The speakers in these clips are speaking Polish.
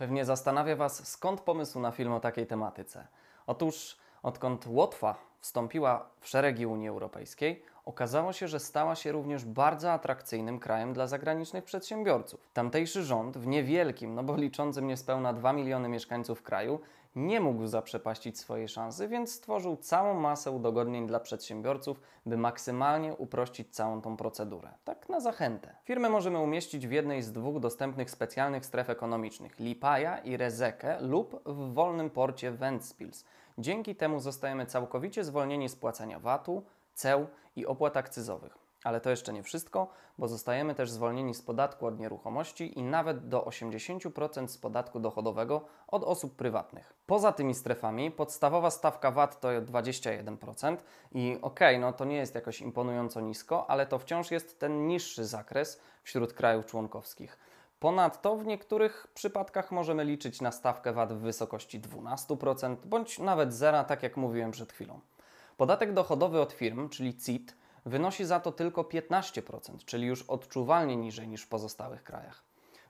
Pewnie zastanawia Was, skąd pomysł na film o takiej tematyce. Otóż, odkąd Łotwa wstąpiła w szeregi Unii Europejskiej, okazało się, że stała się również bardzo atrakcyjnym krajem dla zagranicznych przedsiębiorców. Tamtejszy rząd w niewielkim, no bo liczącym niespełna 2 miliony mieszkańców kraju, nie mógł zaprzepaścić swojej szansy, więc stworzył całą masę udogodnień dla przedsiębiorców, by maksymalnie uprościć całą tą procedurę. Tak na zachętę. Firmę możemy umieścić w jednej z dwóch dostępnych specjalnych stref ekonomicznych Lipaja i Rezeke lub w wolnym porcie Ventspils. Dzięki temu zostajemy całkowicie zwolnieni z płacenia VAT-u, ceł i opłat akcyzowych. Ale to jeszcze nie wszystko, bo zostajemy też zwolnieni z podatku od nieruchomości i nawet do 80% z podatku dochodowego od osób prywatnych. Poza tymi strefami podstawowa stawka VAT to 21% i okej, okay, no to nie jest jakoś imponująco nisko, ale to wciąż jest ten niższy zakres wśród krajów członkowskich. Ponadto w niektórych przypadkach możemy liczyć na stawkę VAT w wysokości 12% bądź nawet zera, tak jak mówiłem przed chwilą. Podatek dochodowy od firm, czyli CIT, wynosi za to tylko 15%, czyli już odczuwalnie niżej niż w pozostałych krajach.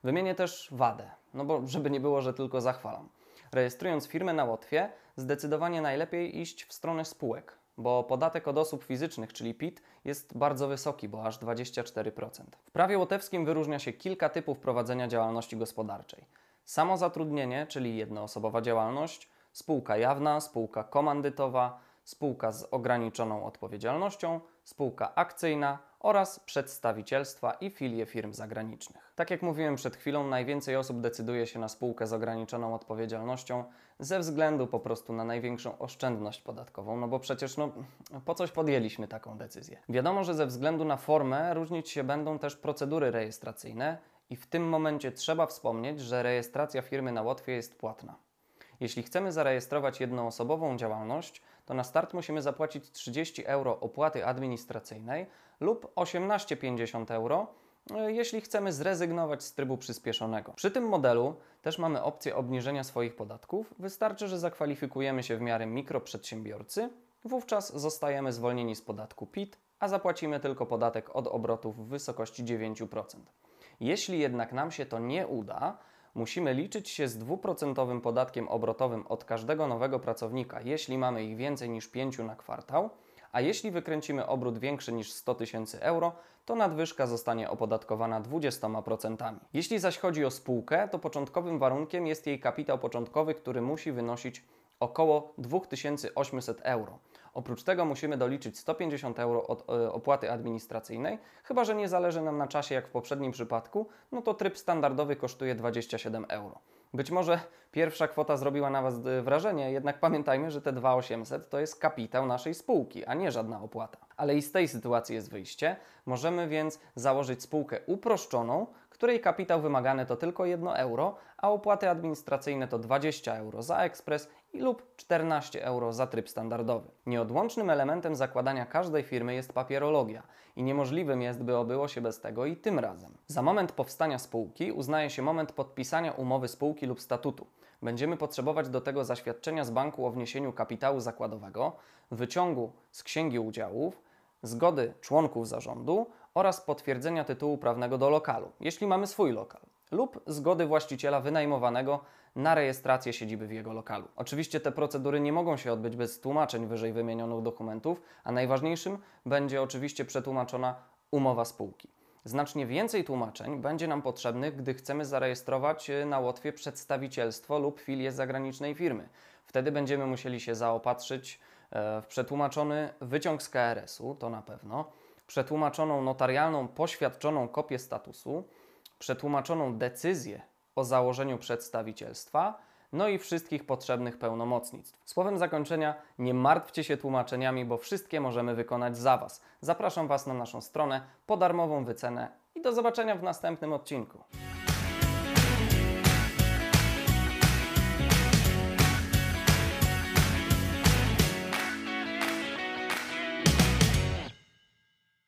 Wymienię też wadę, no bo żeby nie było, że tylko zachwalam. Rejestrując firmę na Łotwie, zdecydowanie najlepiej iść w stronę spółek, bo podatek od osób fizycznych, czyli PIT, jest bardzo wysoki, bo aż 24%. W prawie łotewskim wyróżnia się kilka typów prowadzenia działalności gospodarczej. Samozatrudnienie, czyli jednoosobowa działalność, spółka jawna, spółka komandytowa, spółka z ograniczoną odpowiedzialnością, spółka akcyjna oraz przedstawicielstwa i filie firm zagranicznych. Tak jak mówiłem przed chwilą, najwięcej osób decyduje się na spółkę z ograniczoną odpowiedzialnością ze względu po prostu na największą oszczędność podatkową, no bo przecież no, po coś podjęliśmy taką decyzję. Wiadomo, że ze względu na formę różnić się będą też procedury rejestracyjne i w tym momencie trzeba wspomnieć, że rejestracja firmy na Łotwie jest płatna. Jeśli chcemy zarejestrować jednoosobową działalność, to na start musimy zapłacić 30 euro opłaty administracyjnej lub 18,50 euro, e, jeśli chcemy zrezygnować z trybu przyspieszonego. Przy tym modelu też mamy opcję obniżenia swoich podatków. Wystarczy, że zakwalifikujemy się w miarę mikroprzedsiębiorcy, wówczas zostajemy zwolnieni z podatku PIT, a zapłacimy tylko podatek od obrotów w wysokości 9%. Jeśli jednak nam się to nie uda, musimy liczyć się z dwuprocentowym podatkiem obrotowym od każdego nowego pracownika, jeśli mamy ich więcej niż 5 na kwartał, a jeśli wykręcimy obrót większy niż 100 tysięcy euro, to nadwyżka zostanie opodatkowana 20%. Jeśli zaś chodzi o spółkę, to początkowym warunkiem jest jej kapitał początkowy, który musi wynosić około 2800 euro. Oprócz tego musimy doliczyć 150 euro od e, opłaty administracyjnej, chyba że nie zależy nam na czasie jak w poprzednim przypadku, no to tryb standardowy kosztuje 27 euro. Być może pierwsza kwota zrobiła na Was e, wrażenie, jednak pamiętajmy, że te 2800 to jest kapitał naszej spółki, a nie żadna opłata. Ale i z tej sytuacji jest wyjście. Możemy więc założyć spółkę uproszczoną, której kapitał wymagany to tylko 1 euro, a opłaty administracyjne to 20 euro za ekspres lub 14 euro za tryb standardowy. Nieodłącznym elementem zakładania każdej firmy jest papierologia i niemożliwym jest, by obyło się bez tego i tym razem. Za moment powstania spółki uznaje się moment podpisania umowy spółki lub statutu. Będziemy potrzebować do tego zaświadczenia z banku o wniesieniu kapitału zakładowego, wyciągu z księgi udziałów, zgody członków zarządu oraz potwierdzenia tytułu prawnego do lokalu, jeśli mamy swój lokal, lub zgody właściciela wynajmowanego na rejestrację siedziby w jego lokalu. Oczywiście te procedury nie mogą się odbyć bez tłumaczeń wyżej wymienionych dokumentów, a najważniejszym będzie oczywiście przetłumaczona umowa spółki. Znacznie więcej tłumaczeń będzie nam potrzebnych, gdy chcemy zarejestrować na Łotwie przedstawicielstwo lub filię zagranicznej firmy. Wtedy będziemy musieli się zaopatrzyć e, w przetłumaczony wyciąg z KRS-u, to na pewno, przetłumaczoną notarialną poświadczoną kopię statusu, przetłumaczoną decyzję o założeniu przedstawicielstwa, no i wszystkich potrzebnych pełnomocnictw. Słowem zakończenia, nie martwcie się tłumaczeniami, bo wszystkie możemy wykonać za Was. Zapraszam Was na naszą stronę po darmową wycenę i do zobaczenia w następnym odcinku.